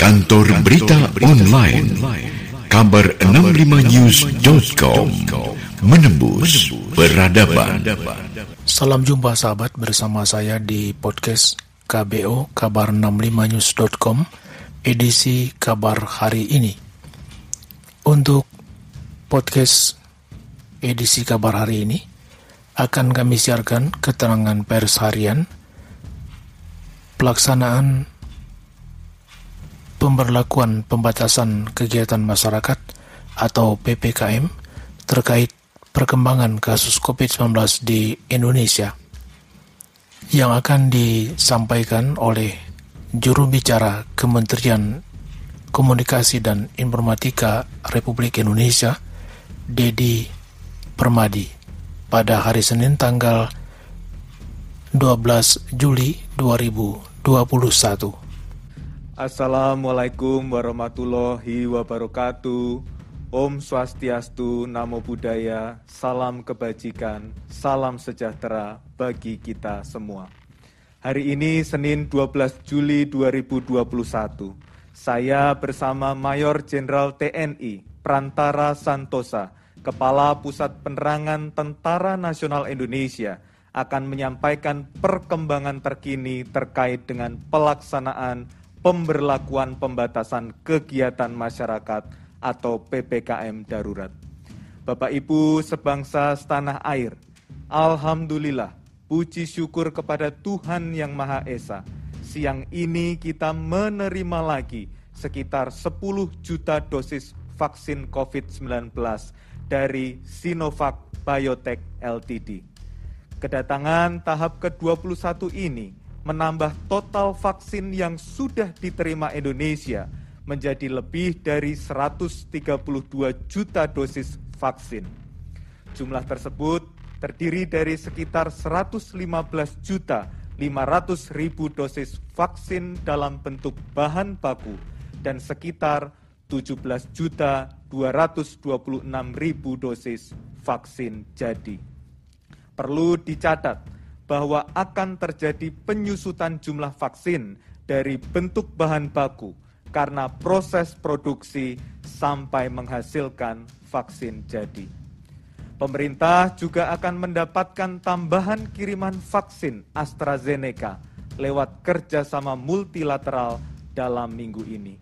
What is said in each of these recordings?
Kantor Berita Online. Kabar 65news.com Menembus Peradaban. Salam jumpa sahabat bersama saya di podcast KBO Kabar 65news.com edisi kabar hari ini. Untuk podcast edisi kabar hari ini akan kami siarkan keterangan pers harian pelaksanaan pemberlakuan pembatasan kegiatan masyarakat atau PPKM terkait perkembangan kasus COVID-19 di Indonesia yang akan disampaikan oleh juru bicara Kementerian Komunikasi dan Informatika Republik Indonesia, Dedi Permadi, pada hari Senin tanggal 12 Juli 2021. Assalamualaikum warahmatullahi wabarakatuh. Om Swastiastu, Namo Buddhaya, salam kebajikan, salam sejahtera bagi kita semua. Hari ini Senin 12 Juli 2021, saya bersama Mayor Jenderal TNI Prantara Santosa, Kepala Pusat Penerangan Tentara Nasional Indonesia, akan menyampaikan perkembangan terkini terkait dengan pelaksanaan pemberlakuan pembatasan kegiatan masyarakat atau PPKM darurat. Bapak Ibu sebangsa setanah air, Alhamdulillah, puji syukur kepada Tuhan Yang Maha Esa. Siang ini kita menerima lagi sekitar 10 juta dosis vaksin COVID-19 dari Sinovac Biotech Ltd. Kedatangan tahap ke-21 ini menambah total vaksin yang sudah diterima Indonesia menjadi lebih dari 132 juta dosis vaksin. Jumlah tersebut terdiri dari sekitar 115 juta 500 ribu dosis vaksin dalam bentuk bahan baku dan sekitar 17 juta 226 ribu dosis vaksin jadi. Perlu dicatat, bahwa akan terjadi penyusutan jumlah vaksin dari bentuk bahan baku karena proses produksi sampai menghasilkan vaksin jadi. Pemerintah juga akan mendapatkan tambahan kiriman vaksin AstraZeneca lewat kerjasama multilateral dalam minggu ini.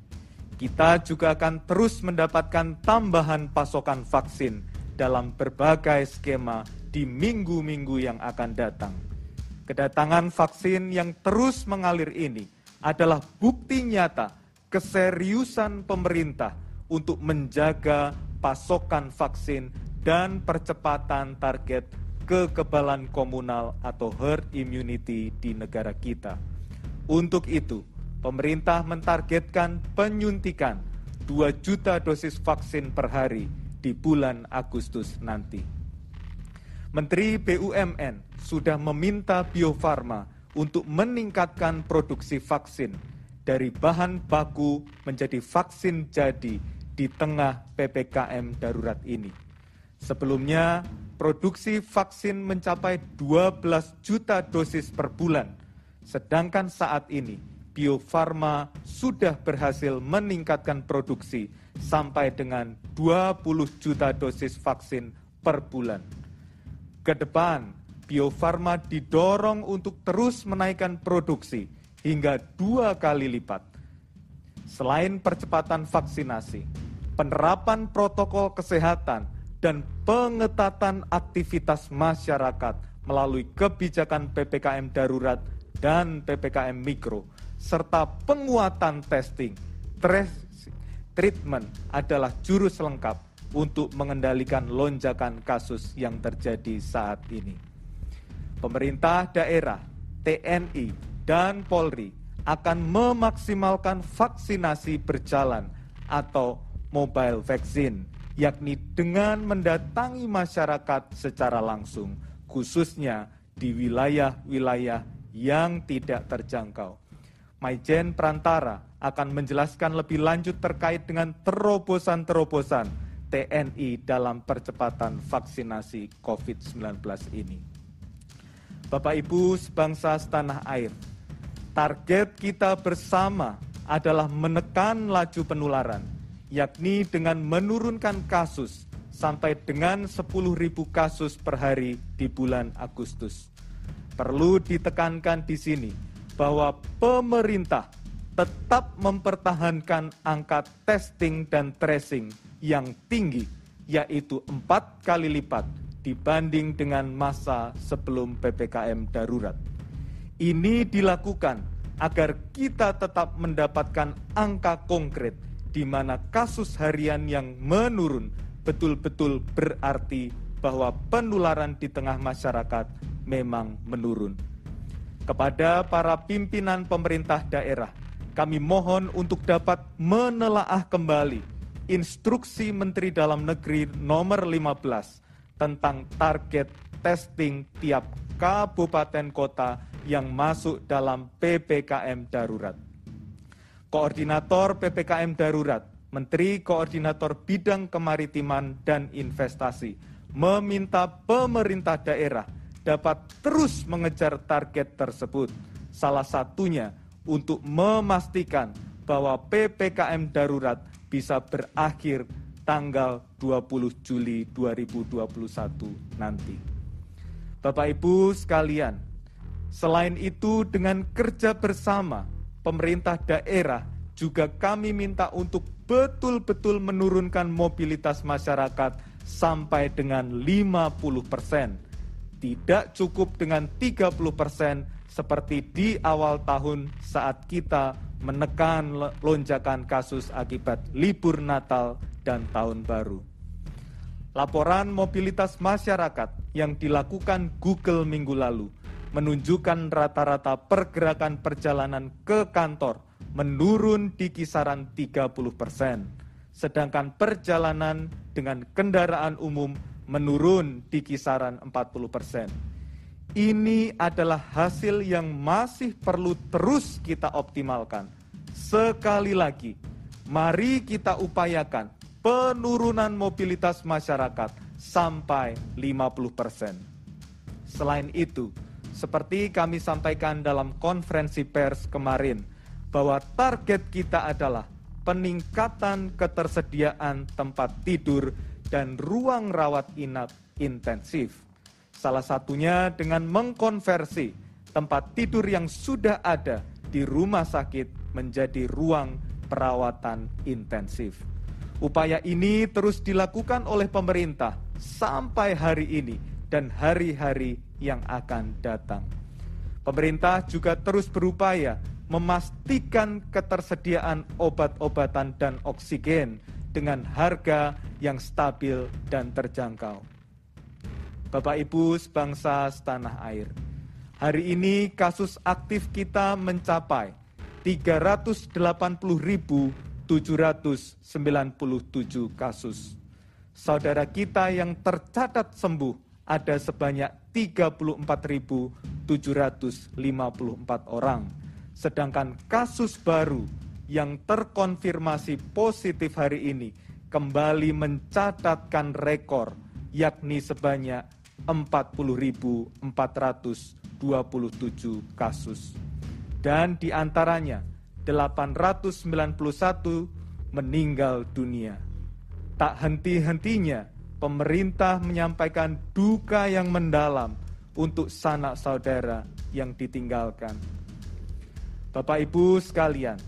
Kita juga akan terus mendapatkan tambahan pasokan vaksin dalam berbagai skema di minggu-minggu yang akan datang. Kedatangan vaksin yang terus mengalir ini adalah bukti nyata keseriusan pemerintah untuk menjaga pasokan vaksin dan percepatan target kekebalan komunal atau herd immunity di negara kita. Untuk itu, pemerintah mentargetkan penyuntikan 2 juta dosis vaksin per hari di bulan Agustus nanti. Menteri BUMN sudah meminta Bio Farma untuk meningkatkan produksi vaksin dari bahan baku menjadi vaksin jadi di tengah PPKM darurat ini. Sebelumnya, produksi vaksin mencapai 12 juta dosis per bulan, sedangkan saat ini Bio Farma sudah berhasil meningkatkan produksi sampai dengan 20 juta dosis vaksin per bulan. Ke depan, Bio Farma didorong untuk terus menaikkan produksi hingga dua kali lipat. Selain percepatan vaksinasi, penerapan protokol kesehatan, dan pengetatan aktivitas masyarakat melalui kebijakan PPKM darurat dan PPKM mikro, serta penguatan testing, tracing, treatment adalah jurus lengkap untuk mengendalikan lonjakan kasus yang terjadi saat ini. Pemerintah daerah, TNI, dan Polri akan memaksimalkan vaksinasi berjalan atau mobile vaccine, yakni dengan mendatangi masyarakat secara langsung, khususnya di wilayah-wilayah yang tidak terjangkau. Maijen Prantara akan menjelaskan lebih lanjut terkait dengan terobosan-terobosan TNI dalam percepatan vaksinasi COVID-19 ini. Bapak Ibu sebangsa setanah air, target kita bersama adalah menekan laju penularan, yakni dengan menurunkan kasus sampai dengan 10.000 kasus per hari di bulan Agustus. Perlu ditekankan di sini bahwa pemerintah tetap mempertahankan angka testing dan tracing yang tinggi, yaitu empat kali lipat dibanding dengan masa sebelum PPKM darurat. Ini dilakukan agar kita tetap mendapatkan angka konkret di mana kasus harian yang menurun betul-betul berarti bahwa penularan di tengah masyarakat memang menurun. Kepada para pimpinan pemerintah daerah, kami mohon untuk dapat menelaah kembali instruksi Menteri Dalam Negeri nomor 15 tentang target testing tiap kabupaten kota yang masuk dalam PPKM darurat. Koordinator PPKM darurat Menteri Koordinator Bidang Kemaritiman dan Investasi meminta pemerintah daerah dapat terus mengejar target tersebut. Salah satunya untuk memastikan bahwa PPKM darurat bisa berakhir tanggal 20 Juli 2021 nanti. Bapak Ibu sekalian, selain itu dengan kerja bersama pemerintah daerah juga kami minta untuk betul-betul menurunkan mobilitas masyarakat sampai dengan 50 persen. Tidak cukup dengan 30 persen seperti di awal tahun saat kita menekan lonjakan kasus akibat libur Natal dan Tahun Baru. Laporan mobilitas masyarakat yang dilakukan Google minggu lalu menunjukkan rata-rata pergerakan perjalanan ke kantor menurun di kisaran 30 persen, sedangkan perjalanan dengan kendaraan umum menurun di kisaran 40 persen. Ini adalah hasil yang masih perlu terus kita optimalkan. Sekali lagi, mari kita upayakan penurunan mobilitas masyarakat sampai 50 persen. Selain itu, seperti kami sampaikan dalam konferensi pers kemarin, bahwa target kita adalah peningkatan ketersediaan tempat tidur dan ruang rawat inap intensif. Salah satunya dengan mengkonversi tempat tidur yang sudah ada di rumah sakit menjadi ruang perawatan intensif. Upaya ini terus dilakukan oleh pemerintah sampai hari ini dan hari-hari yang akan datang. Pemerintah juga terus berupaya memastikan ketersediaan obat-obatan dan oksigen dengan harga yang stabil dan terjangkau. Bapak Ibu sebangsa setanah air, hari ini kasus aktif kita mencapai 380.797 kasus. Saudara kita yang tercatat sembuh ada sebanyak 34.754 orang sedangkan kasus baru yang terkonfirmasi positif hari ini kembali mencatatkan rekor yakni sebanyak 40.427 kasus. Dan di antaranya 891 meninggal dunia. Tak henti-hentinya pemerintah menyampaikan duka yang mendalam untuk sanak saudara yang ditinggalkan Bapak Ibu sekalian,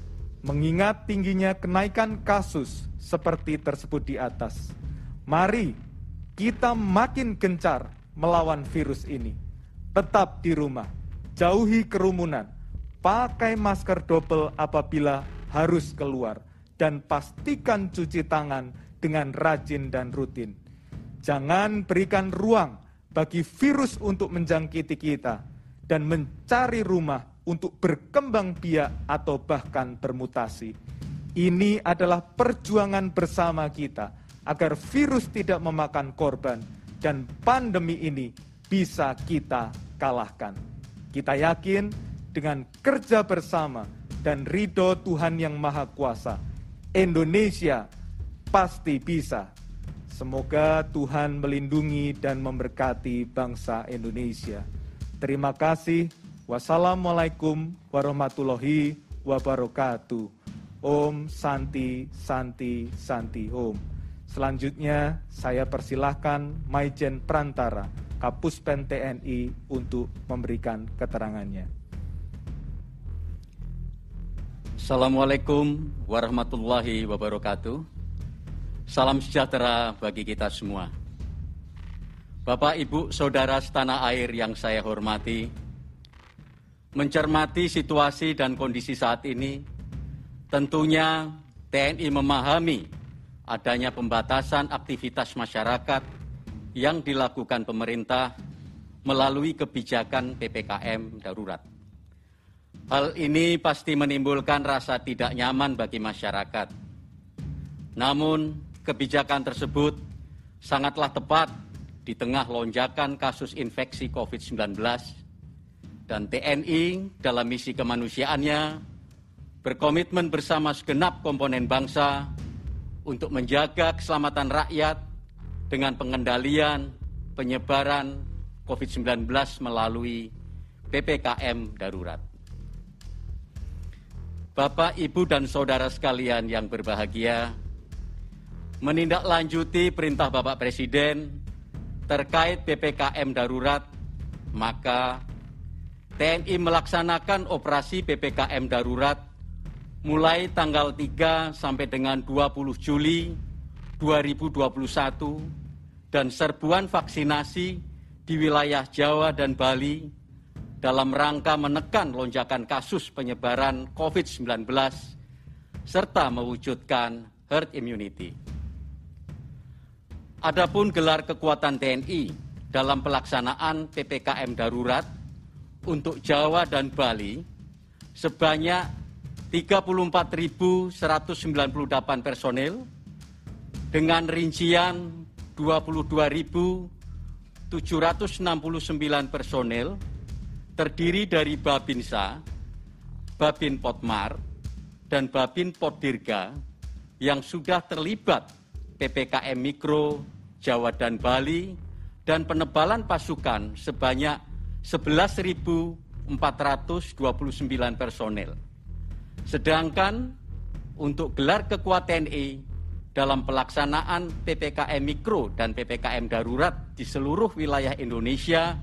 mengingat tingginya kenaikan kasus seperti tersebut di atas, mari kita makin gencar melawan virus ini. Tetap di rumah, jauhi kerumunan, pakai masker double apabila harus keluar, dan pastikan cuci tangan dengan rajin dan rutin. Jangan berikan ruang bagi virus untuk menjangkiti kita dan mencari rumah untuk berkembang biak atau bahkan bermutasi. Ini adalah perjuangan bersama kita agar virus tidak memakan korban dan pandemi ini bisa kita kalahkan. Kita yakin dengan kerja bersama dan ridho Tuhan yang Maha Kuasa, Indonesia pasti bisa. Semoga Tuhan melindungi dan memberkati bangsa Indonesia. Terima kasih. Wassalamualaikum warahmatullahi wabarakatuh. Om Santi Santi Santi Om. Selanjutnya saya persilahkan Maijen Prantara, Kapuspen TNI untuk memberikan keterangannya. Assalamualaikum warahmatullahi wabarakatuh. Salam sejahtera bagi kita semua. Bapak, Ibu, Saudara setanah air yang saya hormati, mencermati situasi dan kondisi saat ini, Tentunya TNI memahami adanya pembatasan aktivitas masyarakat yang dilakukan pemerintah melalui kebijakan PPKM darurat. Hal ini pasti menimbulkan rasa tidak nyaman bagi masyarakat. Namun, kebijakan tersebut sangatlah tepat di tengah lonjakan kasus infeksi COVID-19 dan TNI dalam misi kemanusiaannya berkomitmen bersama segenap komponen bangsa untuk menjaga keselamatan rakyat dengan pengendalian penyebaran COVID-19 melalui PPKM darurat. Bapak, Ibu, dan saudara sekalian yang berbahagia, menindaklanjuti perintah Bapak Presiden terkait PPKM darurat, maka TNI melaksanakan operasi PPKM darurat mulai tanggal 3 sampai dengan 20 Juli 2021 dan serbuan vaksinasi di wilayah Jawa dan Bali dalam rangka menekan lonjakan kasus penyebaran COVID-19 serta mewujudkan herd immunity. Adapun gelar kekuatan TNI dalam pelaksanaan PPKM darurat untuk Jawa dan Bali sebanyak 34.198 personel dengan rincian 22.769 personel terdiri dari Babinsa, Babin Potmar, dan Babin Podirga yang sudah terlibat PPKM Mikro Jawa dan Bali dan penebalan pasukan sebanyak 11.429 personel. Sedangkan untuk gelar kekuatan TNI dalam pelaksanaan PPKM Mikro dan PPKM Darurat di seluruh wilayah Indonesia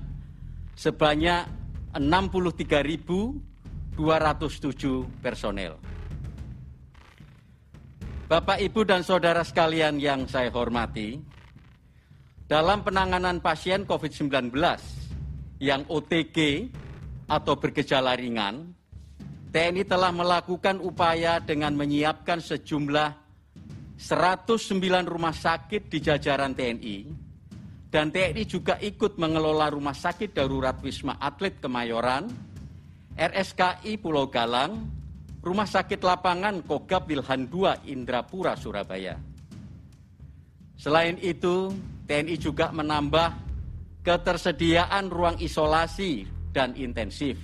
sebanyak 63.207 personel. Bapak, Ibu, dan Saudara sekalian yang saya hormati, dalam penanganan pasien COVID-19 yang OTG atau bergejala ringan, TNI telah melakukan upaya dengan menyiapkan sejumlah 109 rumah sakit di jajaran TNI dan TNI juga ikut mengelola rumah sakit darurat Wisma Atlet Kemayoran, RSKI Pulau Galang, Rumah Sakit Lapangan Kogab Wilhan II Indrapura Surabaya. Selain itu, TNI juga menambah ketersediaan ruang isolasi dan intensif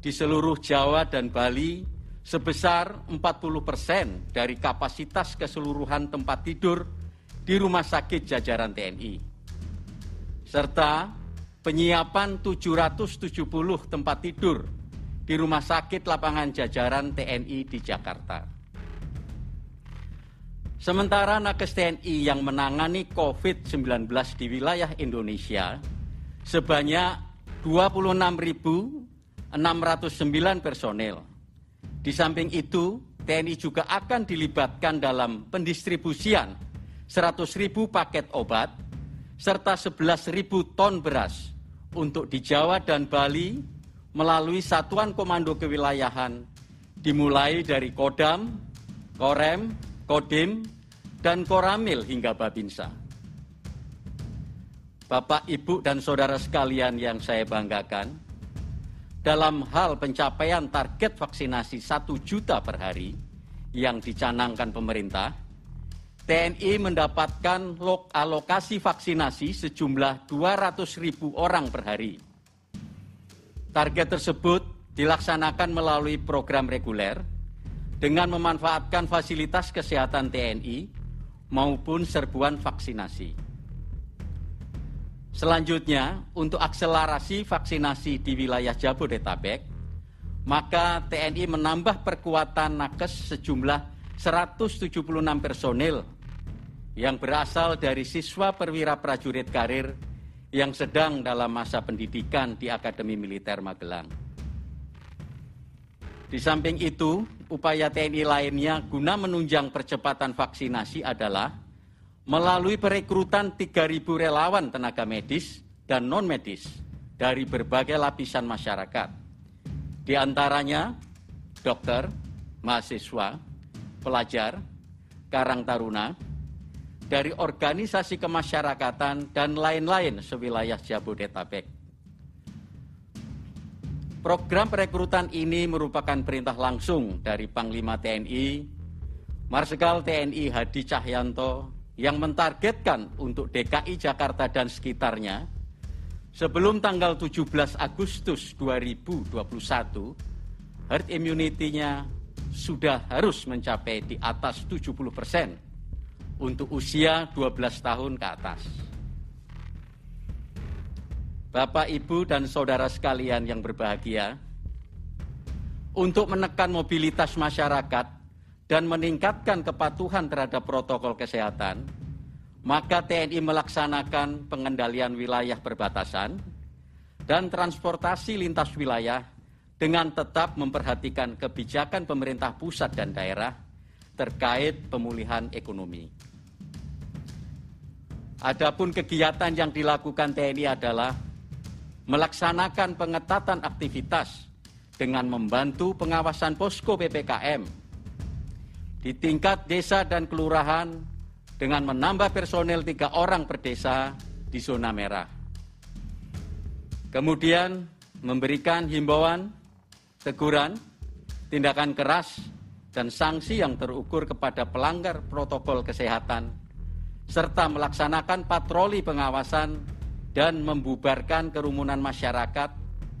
di seluruh Jawa dan Bali sebesar 40 persen dari kapasitas keseluruhan tempat tidur di rumah sakit jajaran TNI. Serta penyiapan 770 tempat tidur di rumah sakit lapangan jajaran TNI di Jakarta. Sementara nakes TNI yang menangani COVID-19 di wilayah Indonesia sebanyak 26 609 personel. Di samping itu, TNI juga akan dilibatkan dalam pendistribusian 100 ribu paket obat serta 11 ribu ton beras untuk di Jawa dan Bali melalui Satuan Komando Kewilayahan dimulai dari Kodam, Korem, Kodim, dan Koramil hingga Babinsa. Bapak, Ibu, dan Saudara sekalian yang saya banggakan, dalam hal pencapaian target vaksinasi 1 juta per hari yang dicanangkan pemerintah, TNI mendapatkan alokasi vaksinasi sejumlah 200 ribu orang per hari. Target tersebut dilaksanakan melalui program reguler dengan memanfaatkan fasilitas kesehatan TNI maupun serbuan vaksinasi. Selanjutnya, untuk akselerasi vaksinasi di wilayah Jabodetabek, maka TNI menambah perkuatan nakes sejumlah 176 personil yang berasal dari siswa perwira prajurit karir yang sedang dalam masa pendidikan di Akademi Militer Magelang. Di samping itu, upaya TNI lainnya guna menunjang percepatan vaksinasi adalah melalui perekrutan 3.000 relawan tenaga medis dan non-medis dari berbagai lapisan masyarakat. Di antaranya dokter, mahasiswa, pelajar, karang taruna, dari organisasi kemasyarakatan dan lain-lain sewilayah Jabodetabek. Program perekrutan ini merupakan perintah langsung dari Panglima TNI, Marsikal TNI Hadi Cahyanto yang mentargetkan untuk DKI Jakarta dan sekitarnya sebelum tanggal 17 Agustus 2021 herd immunity-nya sudah harus mencapai di atas 70 persen untuk usia 12 tahun ke atas. Bapak, Ibu, dan saudara sekalian yang berbahagia, untuk menekan mobilitas masyarakat dan meningkatkan kepatuhan terhadap protokol kesehatan, maka TNI melaksanakan pengendalian wilayah perbatasan dan transportasi lintas wilayah dengan tetap memperhatikan kebijakan pemerintah pusat dan daerah terkait pemulihan ekonomi. Adapun kegiatan yang dilakukan TNI adalah melaksanakan pengetatan aktivitas dengan membantu pengawasan posko PPKM di tingkat desa dan kelurahan dengan menambah personel tiga orang per desa di zona merah. Kemudian memberikan himbauan, teguran, tindakan keras, dan sanksi yang terukur kepada pelanggar protokol kesehatan serta melaksanakan patroli pengawasan dan membubarkan kerumunan masyarakat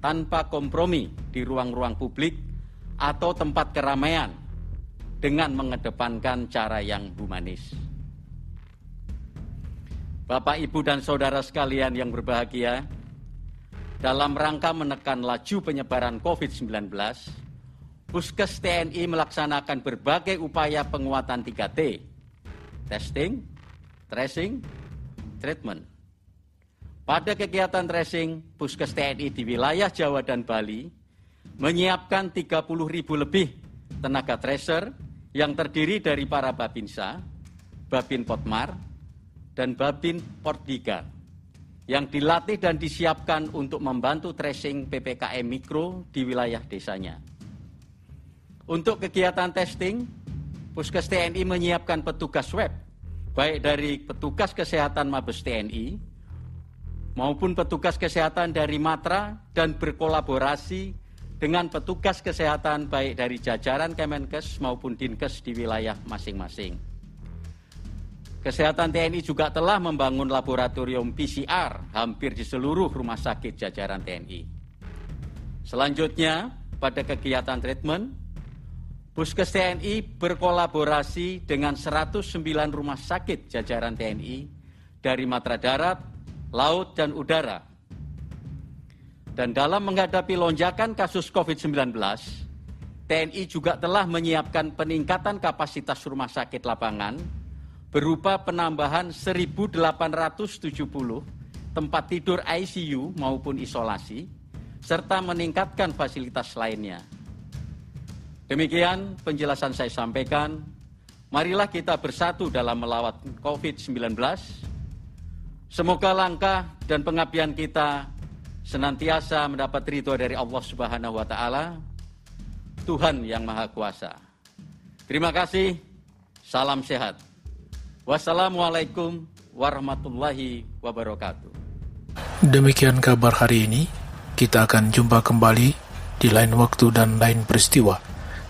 tanpa kompromi di ruang-ruang publik atau tempat keramaian dengan mengedepankan cara yang humanis. Bapak, Ibu, dan saudara sekalian yang berbahagia, dalam rangka menekan laju penyebaran COVID-19, Puskes TNI melaksanakan berbagai upaya penguatan 3T, testing, tracing, treatment. Pada kegiatan tracing, Puskes TNI di wilayah Jawa dan Bali menyiapkan 30 ribu lebih tenaga tracer yang terdiri dari para Babinsa, Babin Potmar, dan Babin Portiga yang dilatih dan disiapkan untuk membantu tracing PPKM Mikro di wilayah desanya. Untuk kegiatan testing, Puskes TNI menyiapkan petugas web baik dari petugas kesehatan Mabes TNI maupun petugas kesehatan dari Matra dan berkolaborasi dengan petugas kesehatan baik dari jajaran Kemenkes maupun Dinkes di wilayah masing-masing. Kesehatan TNI juga telah membangun laboratorium PCR hampir di seluruh rumah sakit jajaran TNI. Selanjutnya, pada kegiatan treatment, Puskes TNI berkolaborasi dengan 109 rumah sakit jajaran TNI dari matra darat, laut, dan udara. Dan dalam menghadapi lonjakan kasus COVID-19, TNI juga telah menyiapkan peningkatan kapasitas rumah sakit lapangan berupa penambahan 1.870 tempat tidur ICU maupun isolasi, serta meningkatkan fasilitas lainnya. Demikian penjelasan saya sampaikan. Marilah kita bersatu dalam melawat COVID-19. Semoga langkah dan pengabdian kita senantiasa mendapat ridho dari Allah Subhanahu wa taala, Tuhan yang Maha Kuasa. Terima kasih. Salam sehat. Wassalamualaikum warahmatullahi wabarakatuh. Demikian kabar hari ini. Kita akan jumpa kembali di lain waktu dan lain peristiwa.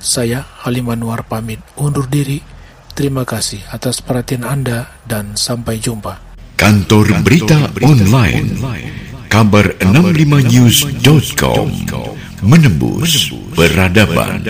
Saya Halim Anwar pamit undur diri. Terima kasih atas perhatian Anda dan sampai jumpa. Kantor Berita Online Kabar 65news.com Menembus Peradaban